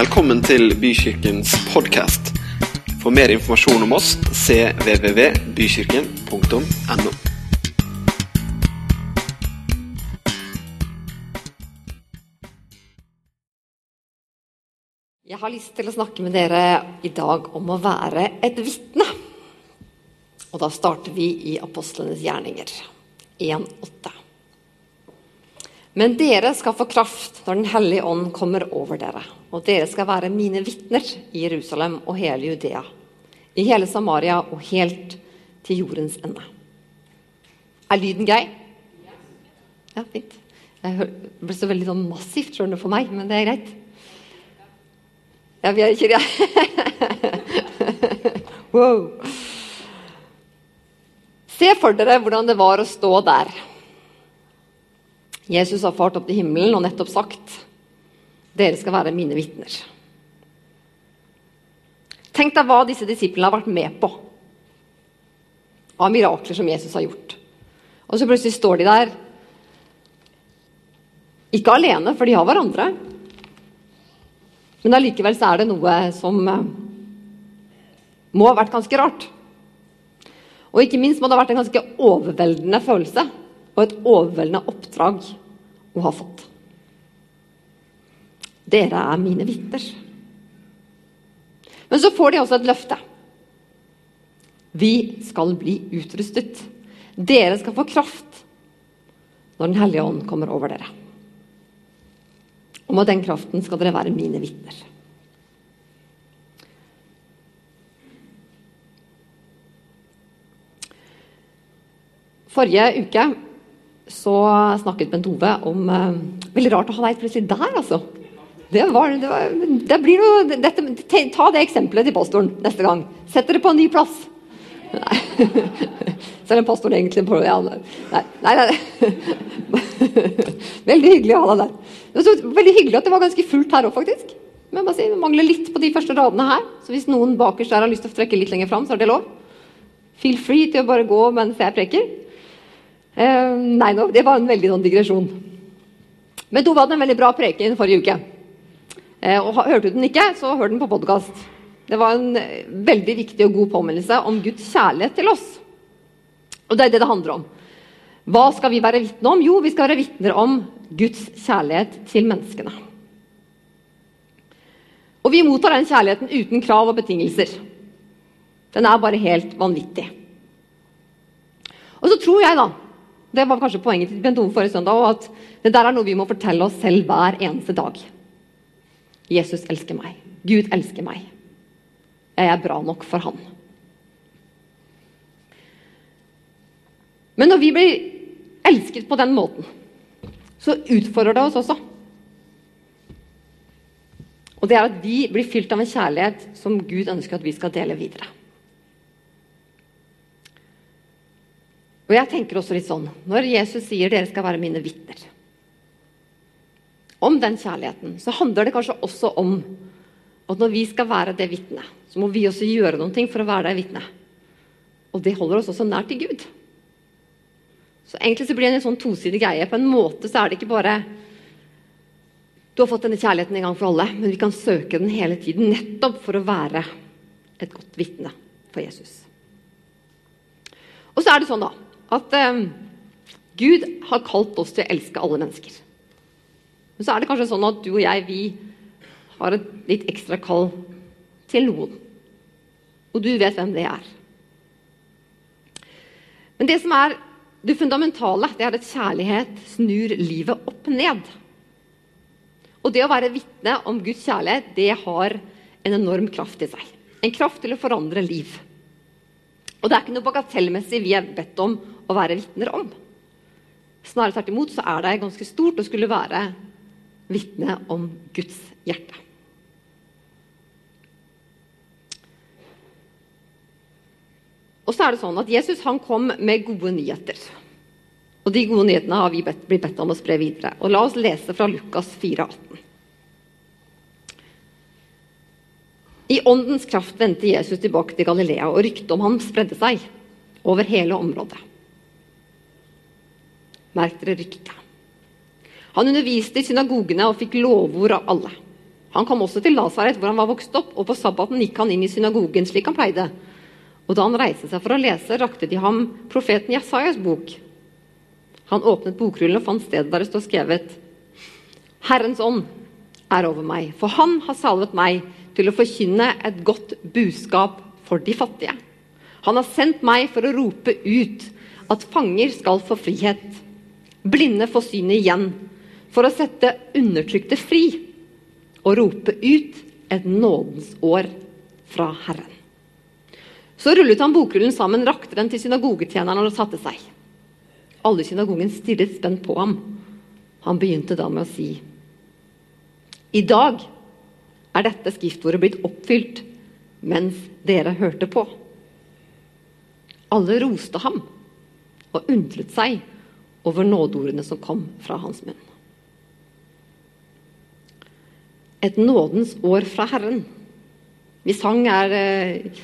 Velkommen til Bykirkens podkast. For mer informasjon om oss cvvvbykirken.no. Jeg har lyst til å snakke med dere i dag om å være et vitne. Og da starter vi i apostlenes gjerninger 1.8. Men dere skal få kraft når Den hellige ånd kommer over dere. Og dere skal være mine vitner i Jerusalem og hele Judea, i hele Samaria og helt til jordens ende. Er lyden grei? Ja, fint. Det ble så veldig sånn massivt skjønner for meg, men det er greit. Ja, vi er ikke det. wow. Se for dere hvordan det var å stå der. Jesus har fart opp til himmelen og nettopp sagt dere skal være mine vitner. Tenk deg hva disse disiplene har vært med på av mirakler som Jesus har gjort. Og så plutselig står de der, ikke alene, for de har hverandre. Men allikevel så er det noe som eh, må ha vært ganske rart. Og ikke minst må det ha vært en ganske overveldende følelse og et overveldende oppdrag å har fått. Dere er mine vitner. Men så får de også et løfte. Vi skal bli utrustet. Dere skal få kraft når Den hellige ånd kommer over dere. Og med den kraften skal dere være mine vitner. Forrige uke så snakket Bent Ove om eh, Veldig rart å ha deg plutselig der, altså. Det var, det var, det blir noe, dette, ta det eksempelet til pastoren neste gang. Sett dere på en ny plass. Nei. Selv om pastoren egentlig på ja, Nei, nei, nei. Veldig hyggelig å ha deg der. Det var veldig hyggelig at det var ganske fullt her òg, faktisk. Men bare si, Det mangler litt på de første radene her. Så hvis noen bakerst der har lyst til å trekke litt lenger fram, så er det lov. Feel free til å bare gå mens jeg preker. Uh, nei, no, det var en veldig sånn digresjon. Men Tove hadde en veldig bra preken forrige uke. Uh, og Hørte du den ikke, så hør den på podkast. Det var en uh, veldig viktig og god påminnelse om Guds kjærlighet til oss. Og det er det det handler om. Hva skal vi være vitne om? Jo, vi skal være vitner om Guds kjærlighet til menneskene. Og vi mottar den kjærligheten uten krav og betingelser. Den er bare helt vanvittig. Og så tror jeg, da Det var kanskje poenget til Bent Ove forrige søndag, at det der er noe vi må fortelle oss selv hver eneste dag. Jesus elsker meg. Gud elsker meg. Jeg er bra nok for han. Men når vi blir elsket på den måten, så utfordrer det oss også. Og det er at vi blir fylt av en kjærlighet som Gud ønsker at vi skal dele videre. Og jeg tenker også litt sånn Når Jesus sier dere skal være mine vitner om den kjærligheten, så handler det kanskje også om at når vi skal være det vitnet, så må vi også gjøre noe for å være det vitnet. Og det holder oss også nær til Gud. Så egentlig så blir det en sånn tosidig greie. På en måte så er det ikke bare du har fått denne kjærligheten en gang for alle, men vi kan søke den hele tiden nettopp for å være et godt vitne for Jesus. Og så er det sånn da, at eh, Gud har kalt oss til å elske alle mennesker. Men så er det kanskje sånn at du og jeg vi har et litt ekstra kall til noen. Og du vet hvem det er. Men det som er det fundamentale, det er at kjærlighet snur livet opp ned. Og det å være vitne om Guds kjærlighet, det har en enorm kraft i seg. En kraft til å forandre liv. Og det er ikke noe bagatellmessig vi er bedt om å være vitner om. Snarere tvert imot så er det ganske stort å skulle være vitne om Guds hjerte. Og så er det sånn at Jesus han kom med gode nyheter. Og De gode nyhetene har vi bedt, blitt bedt om å spre videre. Og La oss lese fra Lukas 4, 18. I åndens kraft vendte Jesus tilbake til Galilea, og ryktet om ham spredde seg over hele området. Merk dere ryktet. Han underviste i synagogene og fikk lovord av alle. Han kom også til Lasaret, hvor han var vokst opp, og på sabbaten gikk han inn i synagogen slik han pleide. Og da han reiste seg for å lese, rakte de ham profeten Jesajas bok. Han åpnet bokrullen og fant stedet der det står skrevet Herrens ånd er over meg, for han har salvet meg til å forkynne et godt budskap for de fattige. Han har sendt meg for å rope ut at fanger skal få frihet, blinde får synet igjen, for å sette undertrykte fri og rope ut et nådens år fra Herren. Så rullet han bokrullen sammen, rakte den til synagogetjeneren og satte seg. Alle i synagogen stirret spent på ham. Han begynte da med å si I dag er dette skriftordet blitt oppfylt mens dere hørte på. Alle roste ham og undret seg over nådeordene som kom fra hans munn. Et nådens år fra Herren. Vi sang er eh,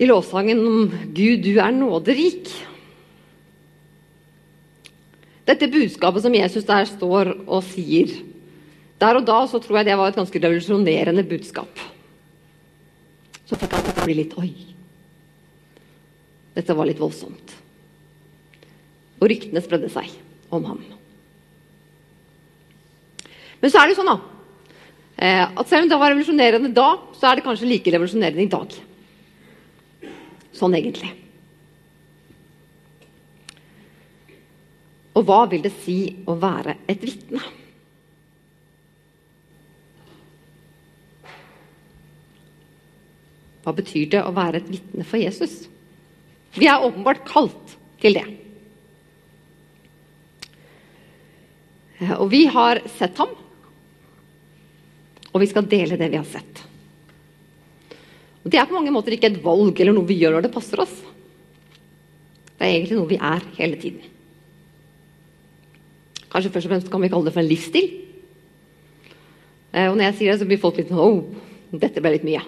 i lovsangen om Gud, du er nåderik. Dette budskapet som Jesus der står og sier Der og da så tror jeg det var et ganske revolusjonerende budskap. Så fikk han bli litt Oi. Dette var litt voldsomt. Og ryktene spredde seg om ham. Men så er det sånn da, eh, at selv om det var revolusjonerende da, så er det kanskje like revolusjonerende i dag. Sånn egentlig. Og hva vil det si å være et vitne? Hva betyr det å være et vitne for Jesus? Vi er åpenbart kalt til det. Og vi har sett ham, og vi skal dele det vi har sett. Og Det er på mange måter ikke et valg eller noe vi gjør når det passer oss. Det er egentlig noe vi er hele tiden. Kanskje først og fremst kan vi kalle det for en livsstil. Eh, og når jeg sier det, så blir folk litt sånn oh, dette ble litt mye.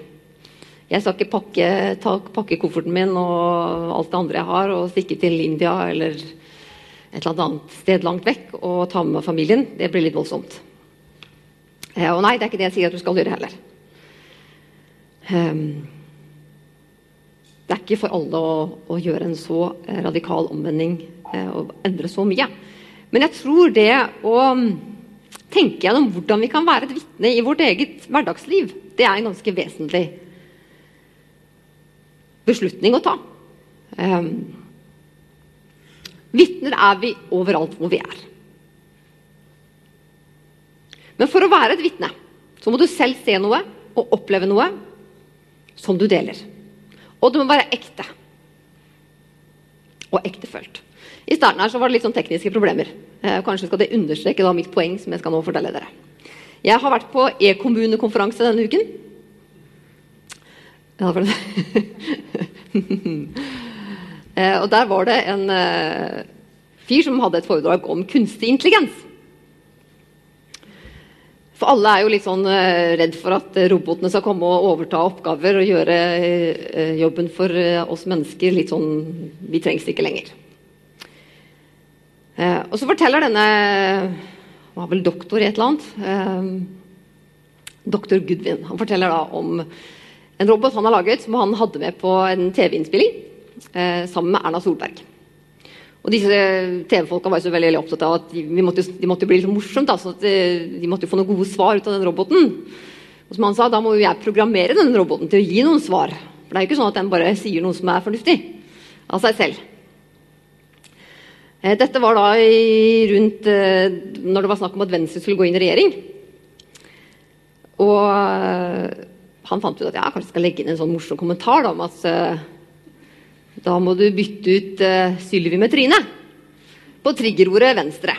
Jeg skal ikke pakke, ta, pakke, kofferten min og alt det andre jeg har, og stikke til India eller et eller annet sted langt vekk og ta med familien. Det blir litt voldsomt. Eh, og nei, det er ikke det jeg sier at du skal gjøre heller. Um, det er ikke for alle å, å gjøre en så eh, radikal omvending eh, og endre så mye. Men jeg tror det å mm, tenke gjennom hvordan vi kan være et vitne i vårt eget hverdagsliv, det er en ganske vesentlig beslutning å ta. Um, Vitner er vi overalt hvor vi er. Men for å være et vitne så må du selv se noe og oppleve noe som du deler. Og det må være ekte. Og ektefølt. I starten her så var det litt sånn tekniske problemer. Eh, kanskje skal det understreke da mitt poeng som jeg skal nå fortelle dere. Jeg har vært på e-kommunekonferanse denne uken. Ja, for eh, og der var det en eh, fyr som hadde et foredrag om kunstig intelligens. For alle er jo litt sånn eh, redd for at robotene skal komme og overta oppgaver og gjøre eh, jobben for eh, oss mennesker litt sånn Vi trengs ikke lenger. Eh, og så forteller denne Han var vel doktor i et eller annet. Eh, doktor Goodwin. Han forteller da om en robot han har laget som han hadde med på en TV-innspilling eh, sammen med Erna Solberg. Og disse TV-folka var jo så veldig, veldig, opptatt av at de, måtte, de måtte bli litt morsomt. Da, så de, de, måtte få noen gode svar ut av den roboten. Og som han sa, da må jo jeg programmere den roboten til å gi noen svar. For det er jo ikke sånn at den bare sier noe som er fornuftig av seg selv. Eh, dette var da i, rundt eh, når det var snakk om at Venstre skulle gå inn i regjering. Og eh, han fant ut at jeg kanskje skal legge inn en sånn morsom kommentar da, om at da må du bytte ut uh, Sylvi med Trine på triggerordet Venstre.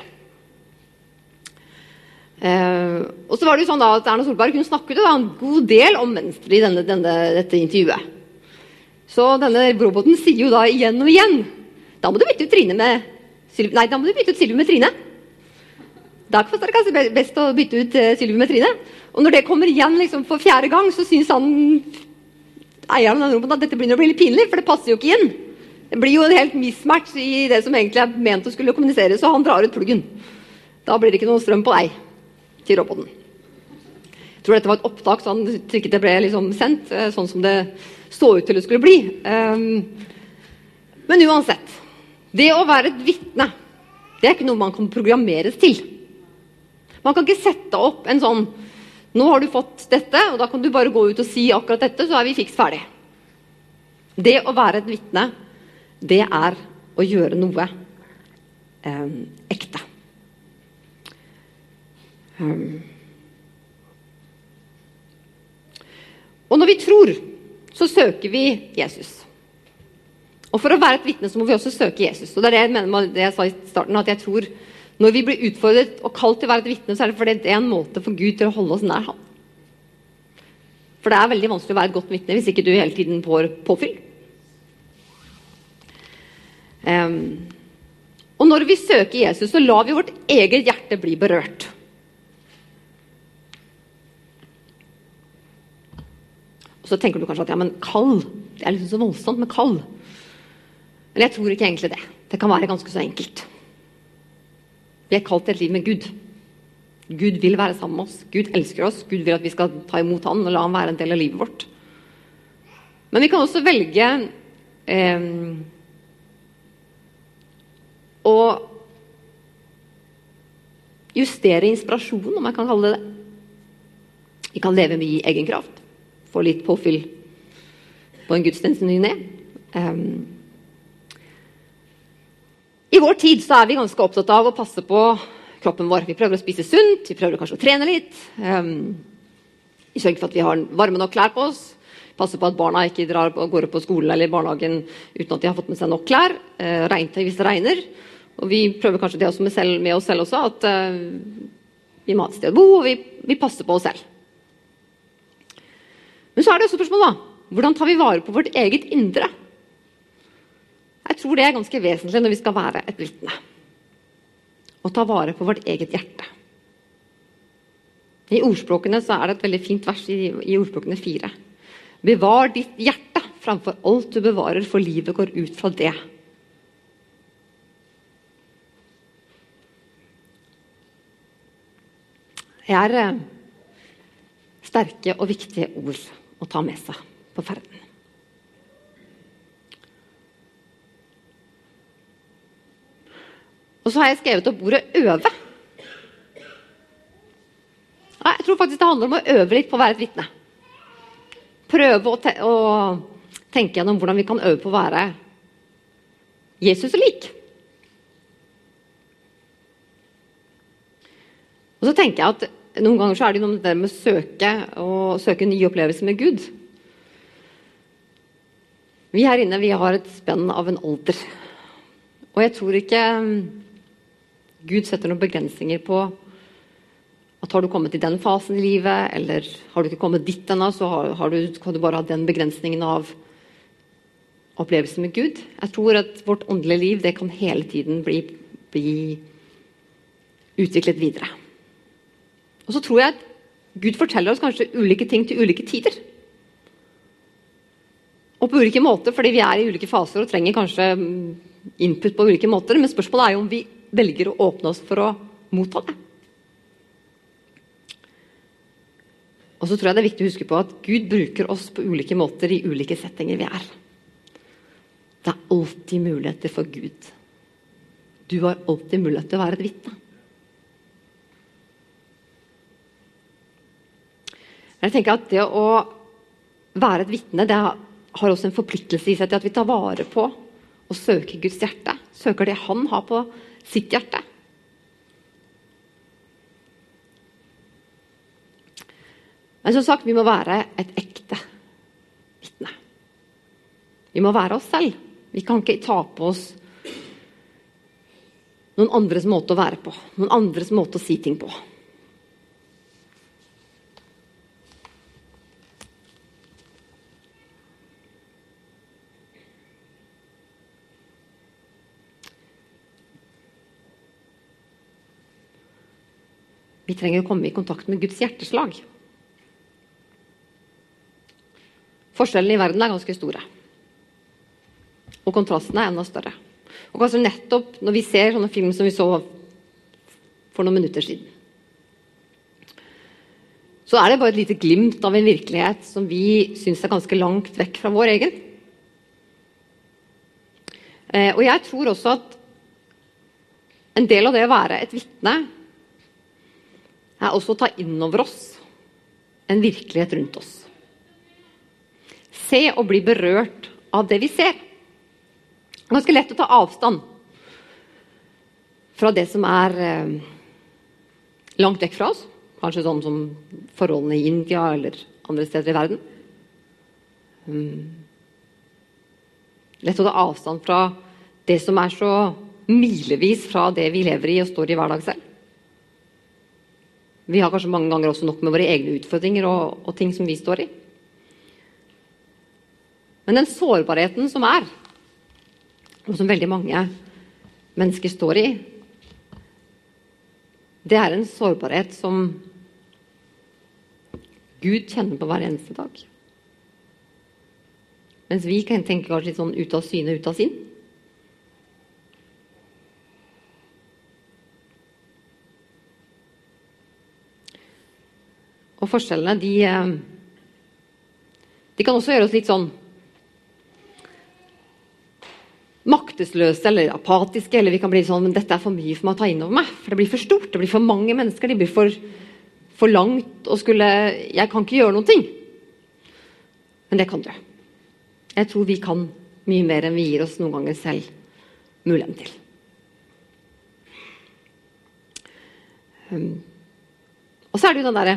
Uh, og så var det jo sånn da at Erna Solberg hun snakket da en god del om Venstre i denne, denne, dette intervjuet. Så denne roboten sier jo da igjen og igjen Da må du bytte ut Trine med Sylvi Nei, da må du bytte ut Sylvi med Trine. Da er det kanskje best å bytte ut uh, Sylvi med Trine. Og når det kommer igjen liksom, for fjerde gang, så syns han eieren av roboten at dette begynner å bli litt pinlig, for det passer jo ikke inn. Det blir jo en helt mismatch i det som egentlig er ment å skulle kommunisere, så han drar ut pluggen. Da blir det ikke noe strøm på deg til roboten. Jeg tror dette var et opptak, så han ikke det ble liksom sendt eh, sånn som det så ut til det skulle bli. Um, men uansett. Det å være et vitne, det er ikke noe man kan programmeres til. Man kan ikke sette opp en sånn Nå har du fått dette, og da kan du bare gå ut og si akkurat dette, så er vi fiks ferdig. Det å være et vitne, det er å gjøre noe eh, ekte. Um. Og når vi tror, så søker vi Jesus. Og For å være et vitne må vi også søke Jesus. Og Det er det jeg mener med det jeg sa i starten, at jeg tror når vi blir utfordret og kalt til å være et vitne, så er det fordi det er en måte for Gud til å holde oss nær ham. For det er veldig vanskelig å være et godt vitne hvis ikke du hele tiden får påfyll. Um, og når vi søker Jesus, så lar vi vårt eget hjerte bli berørt. Og så tenker du kanskje at ja, men kald, det er liksom så voldsomt med kald. Men jeg tror ikke egentlig det. Det kan være ganske så enkelt. Vi er kalt til et liv med Gud. Gud vil være sammen med oss. Gud elsker oss. Gud vil at vi skal ta imot han og la han være en del av livet vårt. Men vi kan også velge eh, å justere inspirasjonen, om jeg kan kalle det det. Vi kan leve med i egen kraft. Få litt påfyll på en gudstjeneste ny ned. Um, i vår tid så er vi ganske opptatt av å passe på kroppen vår. Vi prøver å spise sunt, vi prøver kanskje å trene litt. Um, sørge for at vi har varme nok klær på oss. Passer på at barna ikke drar går opp på skolen eller barnehagen uten at de har fått med seg nok klær. Uh, regntøy hvis det regner. Og vi prøver kanskje det med, selv, med oss selv også, at uh, vi må ha et sted å bo, og vi, vi, passer på oss selv. Men så er det også spørsmålet, da. Hvordan tar vi vare på vårt eget indre? Jeg tror det er ganske vesentlig når vi skal være et vitne. Å ta vare på vårt eget hjerte. I ordspråkene så er det et veldig fint vers i, i ordspråkene fire. Bevar ditt hjerte framfor alt du bevarer, for livet går ut fra det. Det er eh, sterke og viktige ord å ta med seg på ferden. Og så har jeg skrevet opp ordet 'øve'. Jeg tror faktisk det handler om å øve litt på å være et vitne. Prøve å, te å tenke gjennom hvordan vi kan øve på å være Jesus lik. Og så tenker jeg at Noen ganger så er det noe med det med å søke søke nye opplevelser med Gud. Vi her inne vi har et spenn av en alder. Og jeg tror ikke Gud setter noen begrensninger på at har du kommet i den fasen i livet, eller har du ikke kommet dit ennå, så har, har du, kan du bare ha den begrensningen av opplevelsen med Gud. Jeg tror at vårt åndelige liv det kan hele tiden bli, bli utviklet videre. Og så tror jeg at Gud forteller oss kanskje ulike ting til ulike tider. Og på ulike måter, fordi vi er i ulike faser og trenger kanskje input på ulike måter. Men spørsmålet er jo om vi velger å åpne oss for å motta det. Og så tror jeg det er viktig å huske på at Gud bruker oss på ulike måter i ulike settinger vi er. Det er alltid muligheter for Gud. Du har alltid mulighet til å være et vitne. Jeg tenker at Det å være et vitne det har også en forpliktelse i seg til at vi tar vare på og søker Guds hjerte. Søker det han har på sitt hjerte. Men som sagt, vi må være et ekte vitne. Vi må være oss selv. Vi kan ikke ta på oss noen andres måte å være på. Noen andres måte å si ting på. Vi trenger å komme i kontakt med Guds hjerteslag. Forskjellene i verden er ganske store. Og kontrastene er enda større. Og kanskje nettopp når vi ser sånne film som vi så for noen minutter siden, så er det bare et lite glimt av en virkelighet som vi syns er ganske langt vekk fra vår egen. Eh, og jeg tror også at en del av det å være et vitne er også å ta inn over oss en virkelighet rundt oss. Se og bli berørt av det vi ser. Er ganske lett å ta avstand fra det som er eh, langt vekk fra oss. Kanskje sånn som forholdene i India eller andre steder i verden. Um, lett å ta avstand fra det som er så milevis fra det vi lever i og står i hver dag selv. Vi har kanskje mange ganger også nok med våre egne utfordringer og, og ting som vi står i. Men den sårbarheten som er, og som veldig mange mennesker står i, det er en sårbarhet som Gud kjenner på hver eneste dag. Mens vi kan tenke kanskje litt sånn ut av syne, ut av sinn. Og forskjellene, de, eh, de kan også gjøre oss litt sånn maktesløse eller apatiske. Eller vi kan bli sånn men dette er for mye for meg å ta inn over meg. For det blir for stort. Det blir for mange mennesker. Det blir for, for langt å skulle Jeg kan ikke gjøre noen ting. Men det kan du. Jeg tror vi kan mye mer enn vi gir oss noen ganger selv muligheten til. Um, og så er det jo den derre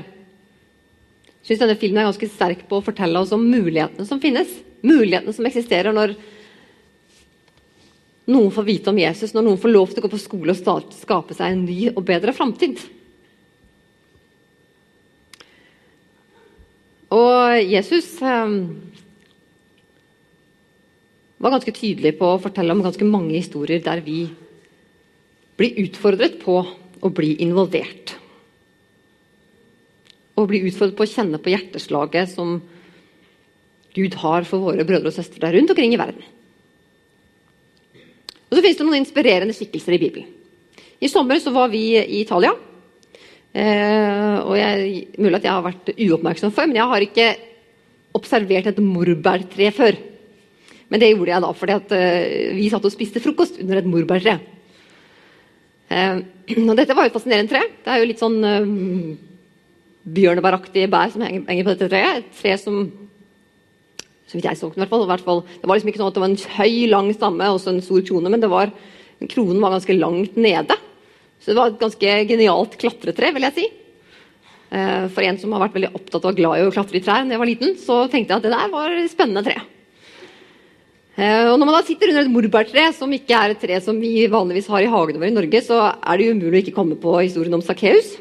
syns denne filmen er ganske sterk på å fortelle oss om mulighetene som finnes. Mulighetene som eksisterer når noen får vite om Jesus, når noen får lov til å gå på skole og starte, skape seg en ny og bedre framtid. Og Jesus eh, var ganske tydelig på å fortelle om ganske mange historier der vi blir utfordret på å bli involvert. Og bli utfordret på å kjenne på hjerteslaget som Gud har for våre brødre og søstre der rundt omkring i verden. Og så finnes det noen inspirerende skikkelser i Bibelen. I sommer så var vi i Italia. Eh, og jeg, Mulig at jeg har vært uoppmerksom før, men jeg har ikke observert et morbærtre før. Men det gjorde jeg da fordi at eh, vi satt og spiste frokost under et morbærtre. Eh, og dette var jo et fascinerende tre. Det er jo litt sånn bjørnebæraktige bær som henger, henger på dette treet. Et tre som så vidt jeg så den, i hvert fall. I hvert fall. Det var liksom ikke sånn at det var en høy, lang stamme og en stor krone, men det var, kronen var ganske langt nede. Så det var et ganske genialt klatretre, vil jeg si. Eh, for en som har vært veldig opptatt og glad i å klatre i trær da jeg var liten, så tenkte jeg at det der var et spennende tre. Eh, og når man da sitter under et morbærtre, som ikke er et tre som vi vanligvis har i hagene våre i Norge, så er det umulig å ikke komme på historien om Sakkeus.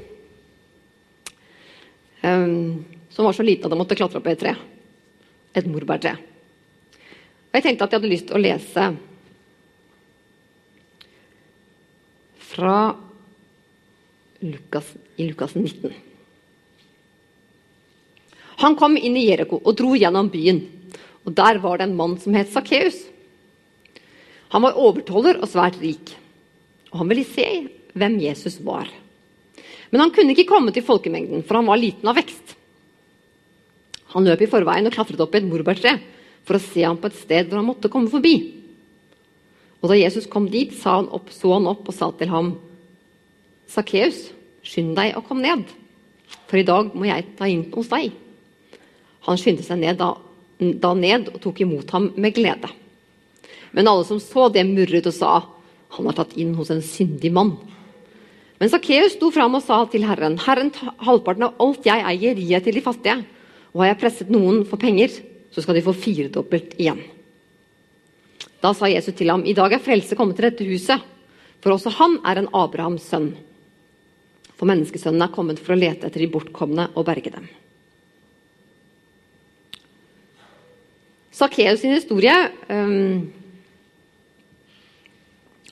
Eh, som var så lite at han måtte klatre opp i et tre et morbærtre. Og jeg tenkte at jeg hadde lyst til å lese fra Lukas, i Lukas 19. Han kom inn i Jeriko og dro gjennom byen. og Der var det en mann som het Sakkeus. Han var overtoller og svært rik, og han ville se hvem Jesus var. Men han kunne ikke komme til folkemengden, for han var liten av vekst. Han løp i forveien og klatret opp i et morbærtre for å se ham på et sted hvor han måtte komme forbi. Og Da Jesus kom dit, han opp, så han opp og sa til ham, Sakkeus, skynd deg og kom ned, for i dag må jeg ta inn hos deg. Han skyndte seg ned da, da ned og tok imot ham med glede. Men alle som så det, murret og sa, han har tatt inn hos en syndig mann. Men Sakkeus sto fram og sa til Herren, Herren, halvparten av alt jeg eier, gir jeg til de fattige. Og har jeg presset noen for penger, så skal de få firedobbelt igjen. Da sa Jesus til ham, i dag er frelse kommet til dette huset, for også han er en Abrahams sønn. For menneskesønnen er kommet for å lete etter de bortkomne og berge dem. Sakkeus sin historie um,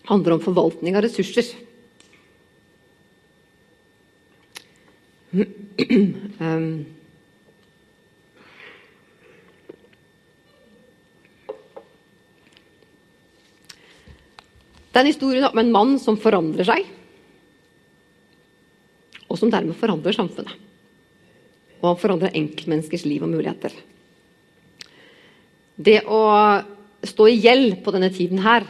handler om forvaltning av ressurser. um, Det er om en mann som forandrer seg, og som dermed forandrer samfunnet. og han forandrer enkeltmenneskers liv og muligheter. Det å stå i gjeld på denne tiden her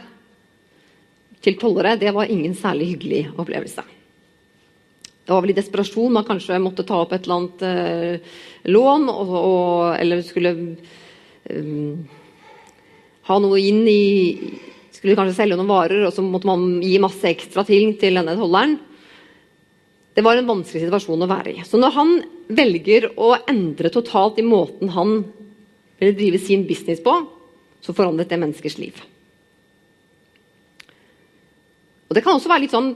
til tollere, det var ingen særlig hyggelig opplevelse. Det var vel i desperasjon man kanskje måtte ta opp et eller annet eh, lån, og, og, eller skulle um, ha noe inn i Skulle kanskje selge noen varer, og så måtte man gi masse ekstra ting til denne tolleren. Det var en vanskelig situasjon å være i. Så når han velger å endre totalt i måten han ville drive sin business på, så forandret det menneskers liv. Og Det kan også være litt sånn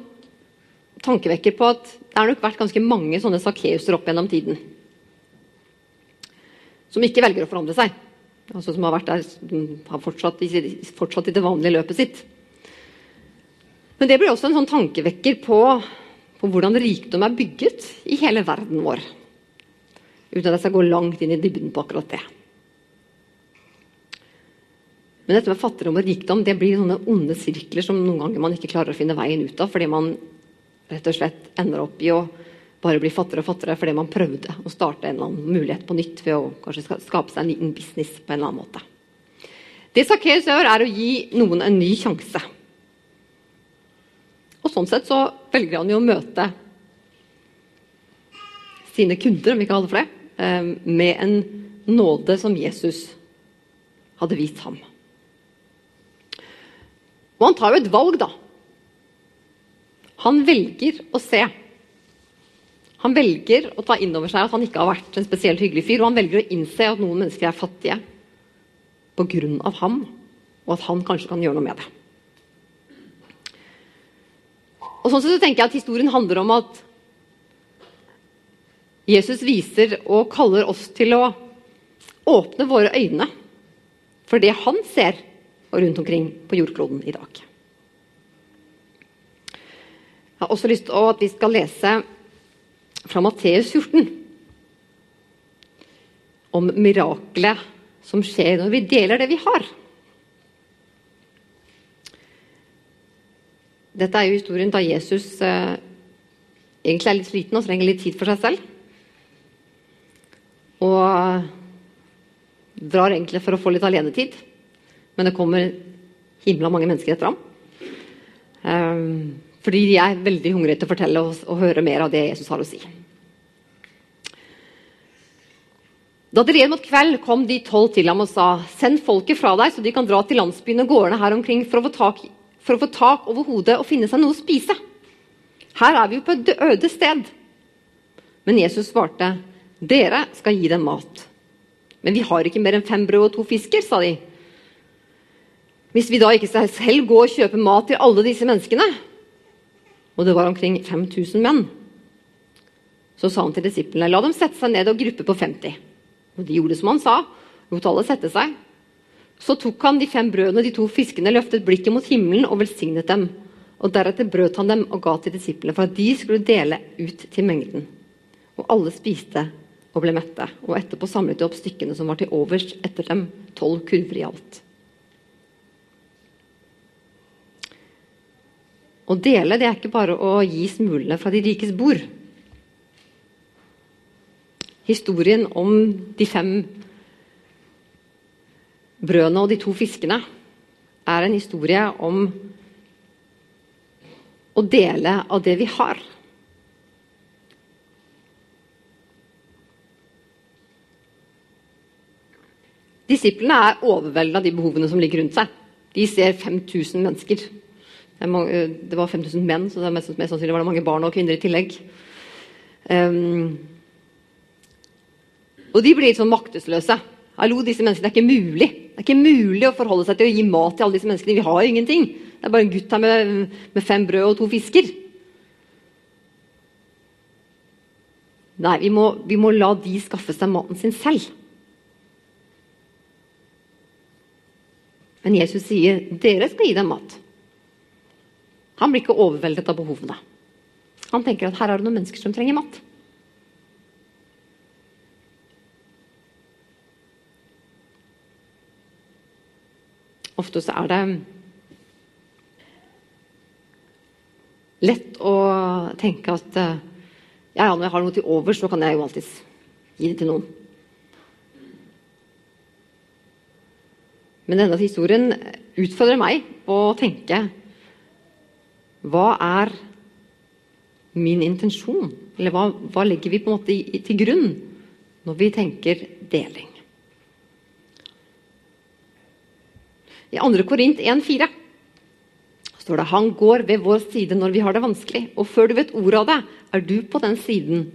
tankevekker på at det har nok vært ganske mange sånne Sakkeuser opp gjennom tiden. Som ikke velger å forandre seg. Altså Som har vært der, har fortsatt fortsatt i det vanlige løpet sitt. Men det blir også en sånn tankevekker på, på hvordan rikdom er bygget i hele verden vår. Uten at jeg skal gå langt inn i dybden på akkurat det. Men dette med fattigdom og rikdom det blir sånne onde sirkler som noen ganger man ikke klarer å finne veien ut av, fordi man rett og slett ender opp i å bare bli fattigere og fattigere fordi man prøvde å starte en eller annen mulighet på nytt ved å kanskje skape seg en liten business på en eller annen måte. Det Sakkeus gjør, er å gi noen en ny sjanse. Og Sånn sett så velger han jo å møte sine kunder, om vi kan kalle det for det, eh, med en nåde som Jesus hadde vist ham. Og han tar jo et valg, da. Han velger å se. Han velger å ta inn over seg at han ikke har vært en spesielt hyggelig fyr, og han velger å innse at noen mennesker er fattige pga. ham, og at han kanskje kan gjøre noe med det. Og sånn så tenker jeg at Historien handler om at Jesus viser og kaller oss til å åpne våre øyne for det han ser rundt omkring på jordkloden i dag. Jeg har også lyst til at vi skal lese fra Matteus 14 om miraklet som skjer når vi deler det vi har. Dette er jo historien da Jesus eh, egentlig er litt sliten og trenger litt tid for seg selv. Og drar egentlig for å få litt alenetid. Men det kommer himla mange mennesker etter ham. Um, fordi de er veldig hungrige til å fortelle og, og høre mer av det Jesus har å si. Da det red mot kveld, kom de tolv til ham og sa:" Send folket fra deg, så de kan dra til landsbyene og gårdene her omkring for å få tak, for å få tak over hodet og finne seg noe å spise. Her er vi jo på et øde sted. Men Jesus svarte, dere skal gi dem mat. Men vi har ikke mer enn fem brød og to fisker, sa de. Hvis vi da ikke selv går og kjøper mat til alle disse menneskene, og det var omkring 5000 menn, så sa han til disiplene la dem sette seg ned og gruppe på 50. Og de gjorde som han sa, lot alle sette seg. Så tok han de fem brødene og de to fiskene, løftet blikket mot himmelen og velsignet dem. Og Deretter brøt han dem og ga til disiplene for at de skulle dele ut til mengden. Og alle spiste og ble mette. Og etterpå samlet de opp stykkene som var til overs etter dem, tolv kurver i alt. Å dele det er ikke bare å gi smulene fra de rikes bord. Historien om de fem brødene og de to fiskene er en historie om å dele av det vi har. Disiplene er overveldet av de behovene som ligger rundt seg. De ser 5000 mennesker det var 5000 menn, så det mest, mest, sannsynlig var det mange barn og kvinner i tillegg. Um, og de blir litt sånn maktesløse. Hallo, disse menneskene, Det er ikke mulig Det er ikke mulig å forholde seg til å gi mat til alle disse menneskene. Vi har jo ingenting. Det er bare en gutt her med, med fem brød og to fisker. Nei, vi må, vi må la de skaffe seg maten sin selv. Men Jesus sier dere skal gi dem mat. Han blir ikke overveldet av behovene. Han tenker at her er det noen mennesker som trenger mat. Ofte så er det lett å tenke at ja, ja, når jeg har noe til overs, så kan jeg jo alltids gi det til noen. Men denne historien utfordrer meg å tenke Hva er min intensjon? Eller hva, hva legger vi på en måte i, til grunn når vi tenker deling? I 2. Korint 1,4 står det Han går ved vår side når vi har det vanskelig. Og før du vet ordet av det, er du på den siden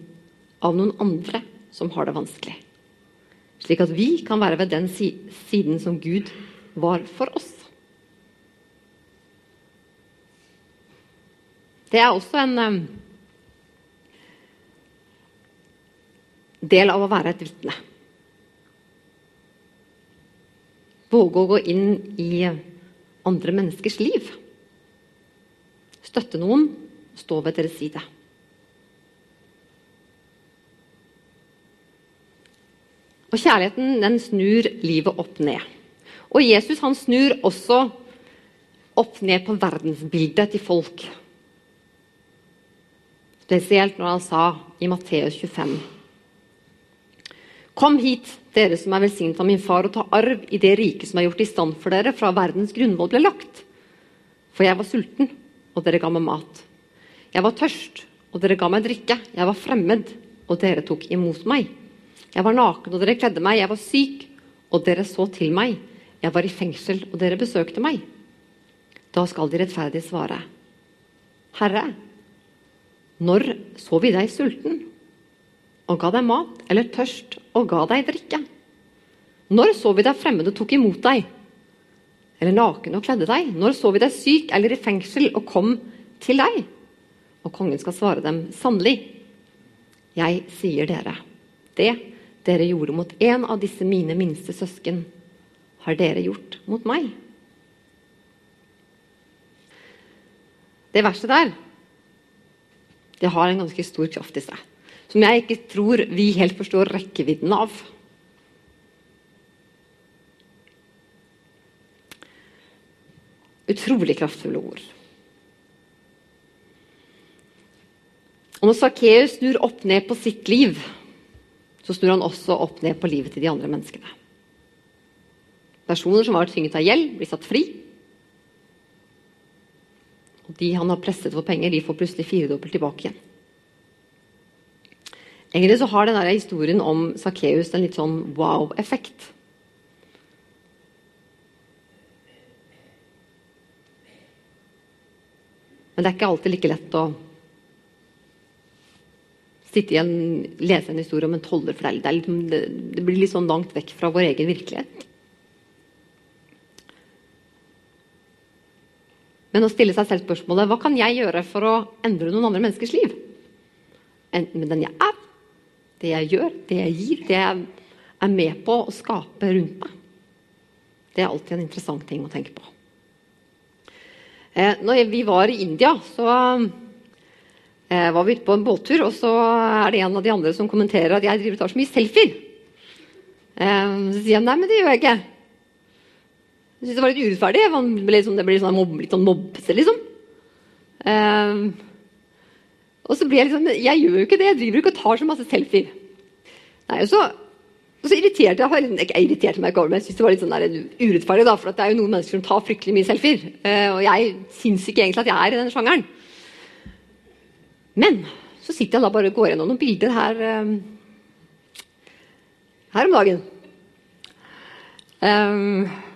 av noen andre som har det vanskelig. Slik at vi kan være ved den siden som Gud var for oss. Det er også en del av å være et vitne. Våge å gå inn i andre menneskers liv. Støtte noen, stå ved deres side. Og kjærligheten den snur livet opp ned. Og Jesus han snur også opp ned på verdensbildet til folk. Spesielt når han sa i Matteus 25.: Kom hit, dere som er velsignet av min far, og ta arv i det riket som er gjort i stand for dere fra verdens grunnvoll ble lagt. For jeg var sulten, og dere ga meg mat. Jeg var tørst, og dere ga meg drikke. Jeg var fremmed, og dere tok imot meg. Jeg var naken, og dere kledde meg. Jeg var syk, og dere så til meg. Jeg var i fengsel, og dere besøkte meg. Da skal de rettferdige svare. Herre, når så vi deg sulten og ga deg mat, eller tørst og ga deg drikke? Når så vi deg fremmed og tok imot deg? Eller naken og kledde deg? Når så vi deg syk eller i fengsel og kom til deg? Og kongen skal svare dem, sannelig, jeg sier dere, det dere gjorde mot en av disse mine minste søsken, har dere gjort mot meg. Det verset der, det har en ganske stor kraft i seg. Som jeg ikke tror vi helt forstår rekkevidden av. Utrolig kraftfulle ord. Og når Sakkeus snur opp ned på sitt liv så snur han også opp ned på livet til de andre menneskene. Personer som vært tynget av gjeld, blir satt fri. Og de han har presset for penger, de får plutselig firedobbelt tilbake igjen. Egentlig så har denne historien om Sakkeus en litt sånn wow-effekt. Men det er ikke alltid like lett å sitte igjen, lese en historie om en toller. For det, litt, det, blir litt sånn langt vekk fra vår egen virkelighet. Men å stille seg selv spørsmålet hva kan jeg gjøre for å endre noen andre menneskers liv? Enten med den jeg er, det jeg gjør, det jeg gir, det jeg er med på å skape rundt meg. Det er alltid en interessant ting å tenke på. Eh, når vi var i India, så eh, var vi ute på en båttur, og så er det en av de andre som kommenterer at jeg driver tar så mye selfier. Eh, så sier jeg nei, men det gjør jeg ikke. Jeg syntes det var litt urettferdig. Ble liksom, det ble sånn mobb, litt sånn mobbete, liksom. Um, og så blir jeg liksom Jeg gjør jo ikke det. Jeg driver ikke og tar så masse selfier. Nei, og så, og så irriterte jeg meg ikke irriterte meg ikke over men jeg synes det var litt sånn der, urettferdig. da, For det er jo noen mennesker som tar fryktelig mye selfier. Uh, og jeg syns ikke egentlig at jeg er i den sjangeren. Men så sitter jeg da bare og går gjennom noen bilder her, um, her om dagen. Um,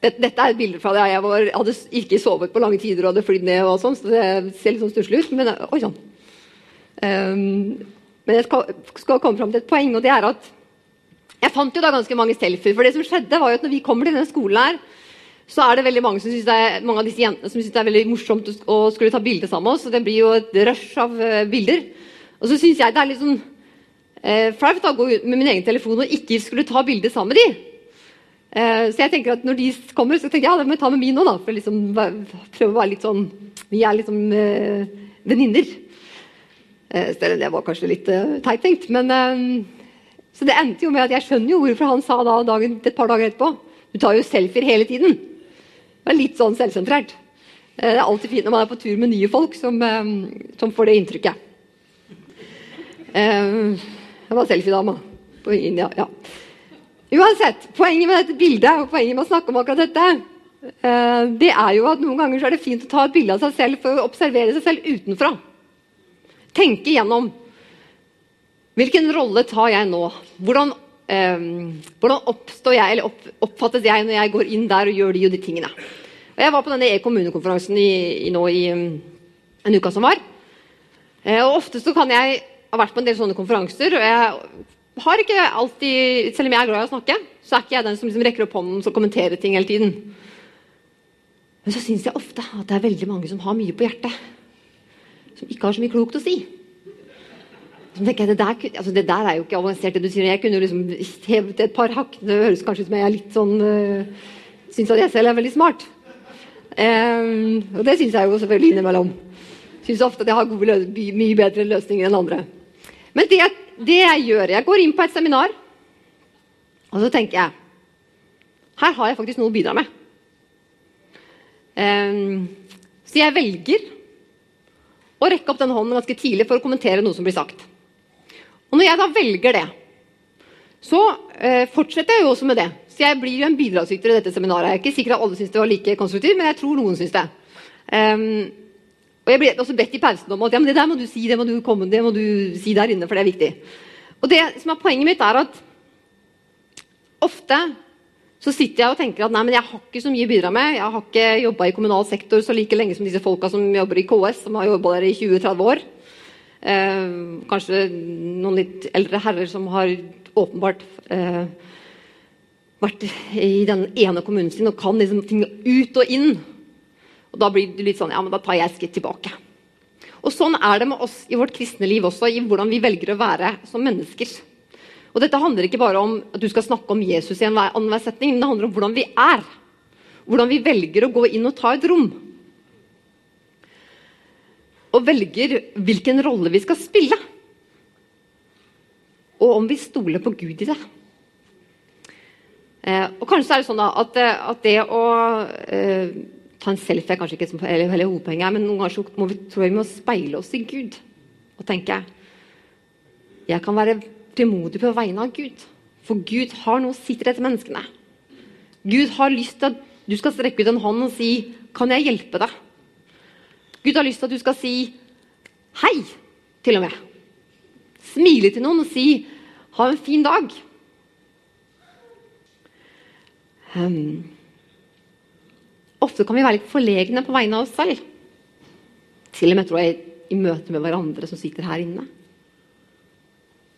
dette er et bilde fra da jeg var, hadde ikke sovet på lange tider og hadde flydd ned. og sånn, så det ser litt sånn stusslig ut. Men, oi, sann. um, men jeg skal, skal, komme fram til et poeng, og det er at jeg fant jo da ganske mange selfier. For det som skjedde var jo at når vi kommer til denne skolen her, så er det veldig mange, som synes det er, mange av disse jentene som syns det er veldig morsomt å skulle ta bilde sammen med oss. og Det blir jo et rush av uh, bilder. Og så syns jeg det er litt sånn uh, flaut å gå ut med min egen telefon og ikke skulle ta bilde sammen med de. Uh, så jeg tenker at når de kommer, så tenker jeg ja, det må jeg ta med min òg, da. For liksom prøve å være litt sånn Vi er liksom uh, venninner. Uh, det var kanskje litt teit tenkt, men Så det endte jo med at jeg skjønner jo hvorfor han sa da dagen, et par dager etterpå Du tar jo selfier hele tiden. Det er litt sånn selvsentrert. Det er alltid fint når man er på tur med nye folk som, som får det inntrykket. Jeg var selfiedama. På ja, ja. Uansett, poenget med dette bildet og poenget med å snakke om akkurat dette, eh, det er jo at noen ganger er det fint å ta et bilde av seg selv for å observere seg selv utenfra. Tenke gjennom. Hvilken rolle tar jeg nå? Hvordan, eh, hvordan oppstår jeg, eller opp, oppfattes jeg når jeg går inn der og gjør de og de tingene? Og jeg var på denne e-kommunekonferansen i, i, nå i um, en uke som var. Eh, og ofte så kan jeg ha vært på en del sånne konferanser, og jeg har ikke alltid Selv om jeg er glad i å snakke, så er ikke jeg den som liksom rekker opp hånden og kommenterer ting hele tiden. Men så syns jeg ofte at det er veldig mange som har mye på hjertet. Som ikke har så mye klokt å si. Så tenker jeg, det der, altså det der er jo ikke avansert, det du sier. Jeg kunne jo liksom hevet et par hakk. Det høres kanskje ut som jeg er litt sånn øh, Syns at jeg selv er veldig smart. Um, og det syns jeg jo selvfølgelig innimellom. Syns ofte at jeg har gode, mye bedre løsninger enn andre. Men det, det, jeg gjør Jeg går inn på et seminar, og så tenker jeg Her har jeg faktisk noe å bidra med. Um, så jeg velger å rekke opp den hånden ganske tidlig for å kommentere noe som blir sagt. Og når jeg da velger det, så uh, fortsetter jeg jo også med det. Så jeg blir jo en bidragsyter i dette seminaret. Jeg er ikke sikker at alle syns det var like konstruktivt, men jeg tror noen syns det. Um, og Jeg ble også bedt i pausen om at ja, men det der må du si, det må du, komme, det må du si der inne, for det er viktig. Og det som er Poenget mitt er at ofte så sitter jeg og tenker at nei, men jeg har ikke så mye å bidra med. Jeg har ikke jobba i kommunal sektor så like lenge som disse folka som jobber i KS, som har jobba der i 20-30 år. Eh, kanskje noen litt eldre herrer som har åpenbart eh, vært i den ene kommunen sin og kan liksom ting ut og inn. Og Da blir det litt sånn Ja, men da tar jeg et skritt tilbake. Og Sånn er det med oss i vårt kristne liv også, i hvordan vi velger å være som mennesker. Og Dette handler ikke bare om at du skal snakke om Jesus i en annenhver setning, men det handler om hvordan vi er. Hvordan vi velger å gå inn og ta et rom. Og velger hvilken rolle vi skal spille. Og om vi stoler på Gud i det. Eh, og Kanskje er det sånn at, at det å eh, ta en selfie er kanskje ikke som, eller, eller hovedpoenget, men noen ganger må vi, tror jeg vi må speile oss i Gud og tenke Jeg kan være frimodig på vegne av Gud, for Gud har noe sitter etter menneskene. Gud har lyst til at du skal strekke ut en hånd og si 'Kan jeg hjelpe deg?' Gud har lyst til at du skal si 'hei', til og med. Smile til noen og si 'ha en fin dag'. Um, Ofte kan vi være litt forlegne på vegne av oss selv. Til og med tror jeg i møte med hverandre som sitter her inne.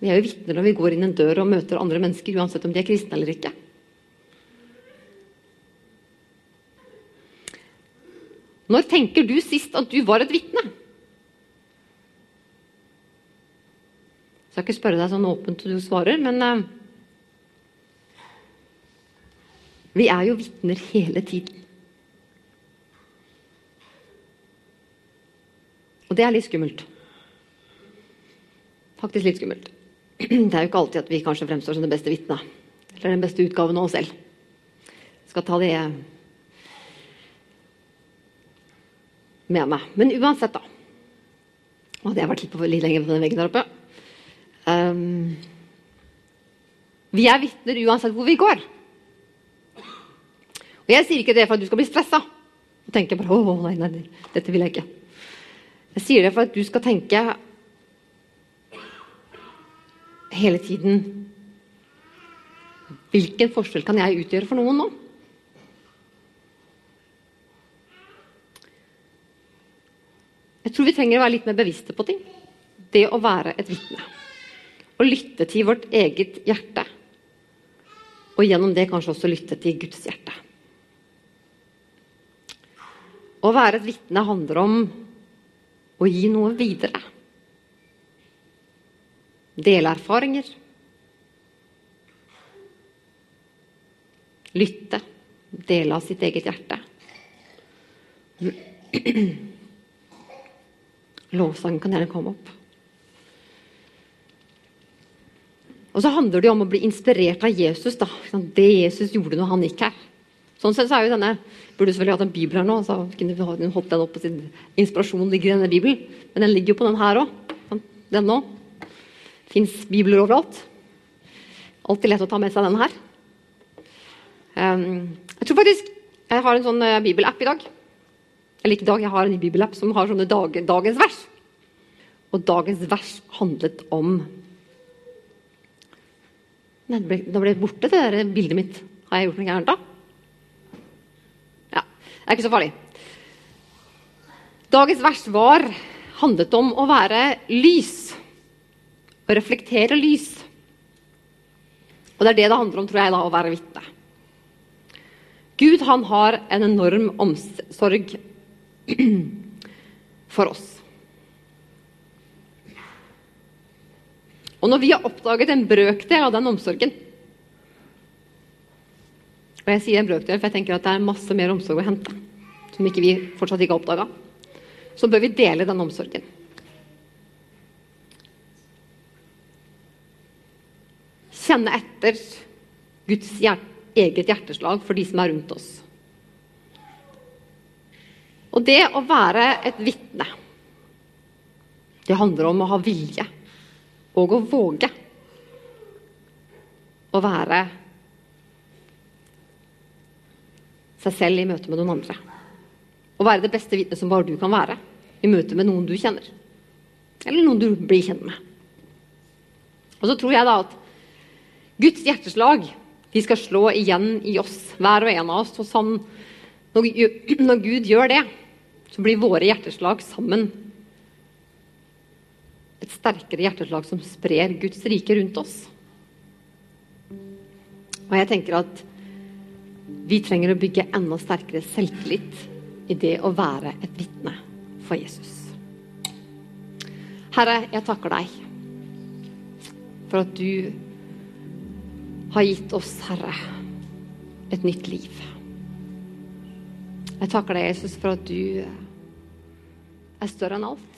Vi er jo vitner når vi går inn en dør og møter andre mennesker, uansett om de er kristne eller ikke. Når tenker du sist at du var et vitne? Jeg skal ikke spørre deg sånn åpent du svarer, men uh, Vi er jo vitner hele tiden. Og det er litt skummelt. Faktisk litt skummelt. Det er jo ikke alltid at vi kanskje fremstår som det beste vitnet. Eller den beste utgaven av oss selv. Jeg skal ta det med meg. Men uansett, da. Hadde jeg vært litt, på, litt lenger på den veggen der oppe. Um, vi er vitner uansett hvor vi går. Og jeg sier ikke det for at du skal bli stressa og tenke bare, å, nei, nei, dette vil jeg ikke. Jeg sier det for at du skal tenke hele tiden Hvilken forskjell kan jeg utgjøre for noen nå? Jeg tror vi trenger å være litt mer bevisste på ting. Det å være et vitne. Å lytte til vårt eget hjerte. Og gjennom det kanskje også lytte til Guds hjerte. Å være et vitne handler om og gi noe videre. Dele erfaringer. Lytte. Dele av sitt eget hjerte. Lovsangen kan gjerne komme opp. Og så handler det om å bli inspirert av Jesus. Da. Det Jesus gjorde når han gikk her. Sånn sett så er jo denne Burde selvfølgelig hatt en bibel her nå, så kunne du holdt den opp på sin inspirasjon ligger i denne bibelen. Men den ligger jo på den her òg. Den òg. Fins bibler overalt. Alltid lett å ta med seg den her. Um, jeg tror faktisk jeg har en sånn uh, bibelapp i dag. Eller ikke i dag, jeg har en bibelapp som har sånne dag, dagens vers. Og dagens vers handlet om Nei, det ble, det ble borte, det der bildet mitt. Har jeg gjort noe gærent da? Det er ikke så farlig. Dagens vers var, handlet om å være lys. Å reflektere lys. Og det er det det handler om, tror jeg, da, å være vitne. Gud han har en enorm omsorg for oss. Og når vi har oppdaget en brøkdel av den omsorgen Og jeg sier en brøkdel, for jeg tenker at det er masse mer omsorg å hente. Som ikke vi fortsatt ikke har oppdaga. Så bør vi dele den omsorgen. Kjenne etter Guds hjert eget hjerteslag for de som er rundt oss. Og det å være et vitne, det handler om å ha vilje og å våge å være seg selv i møte med noen andre. Å være det beste vitnet som bare du kan være i møte med noen du kjenner. Eller noen du blir kjent med. Og så tror jeg da at Guds hjerteslag de skal slå igjen i oss, hver og en av oss. Og sånn, når, når Gud gjør det, så blir våre hjerteslag sammen et sterkere hjerteslag som sprer Guds rike rundt oss. Og jeg tenker at vi trenger å bygge enda sterkere selvtillit i det å være et vitne for Jesus. Herre, jeg takker deg for at du har gitt oss, Herre, et nytt liv. Jeg takker deg, Jesus, for at du er større enn alt.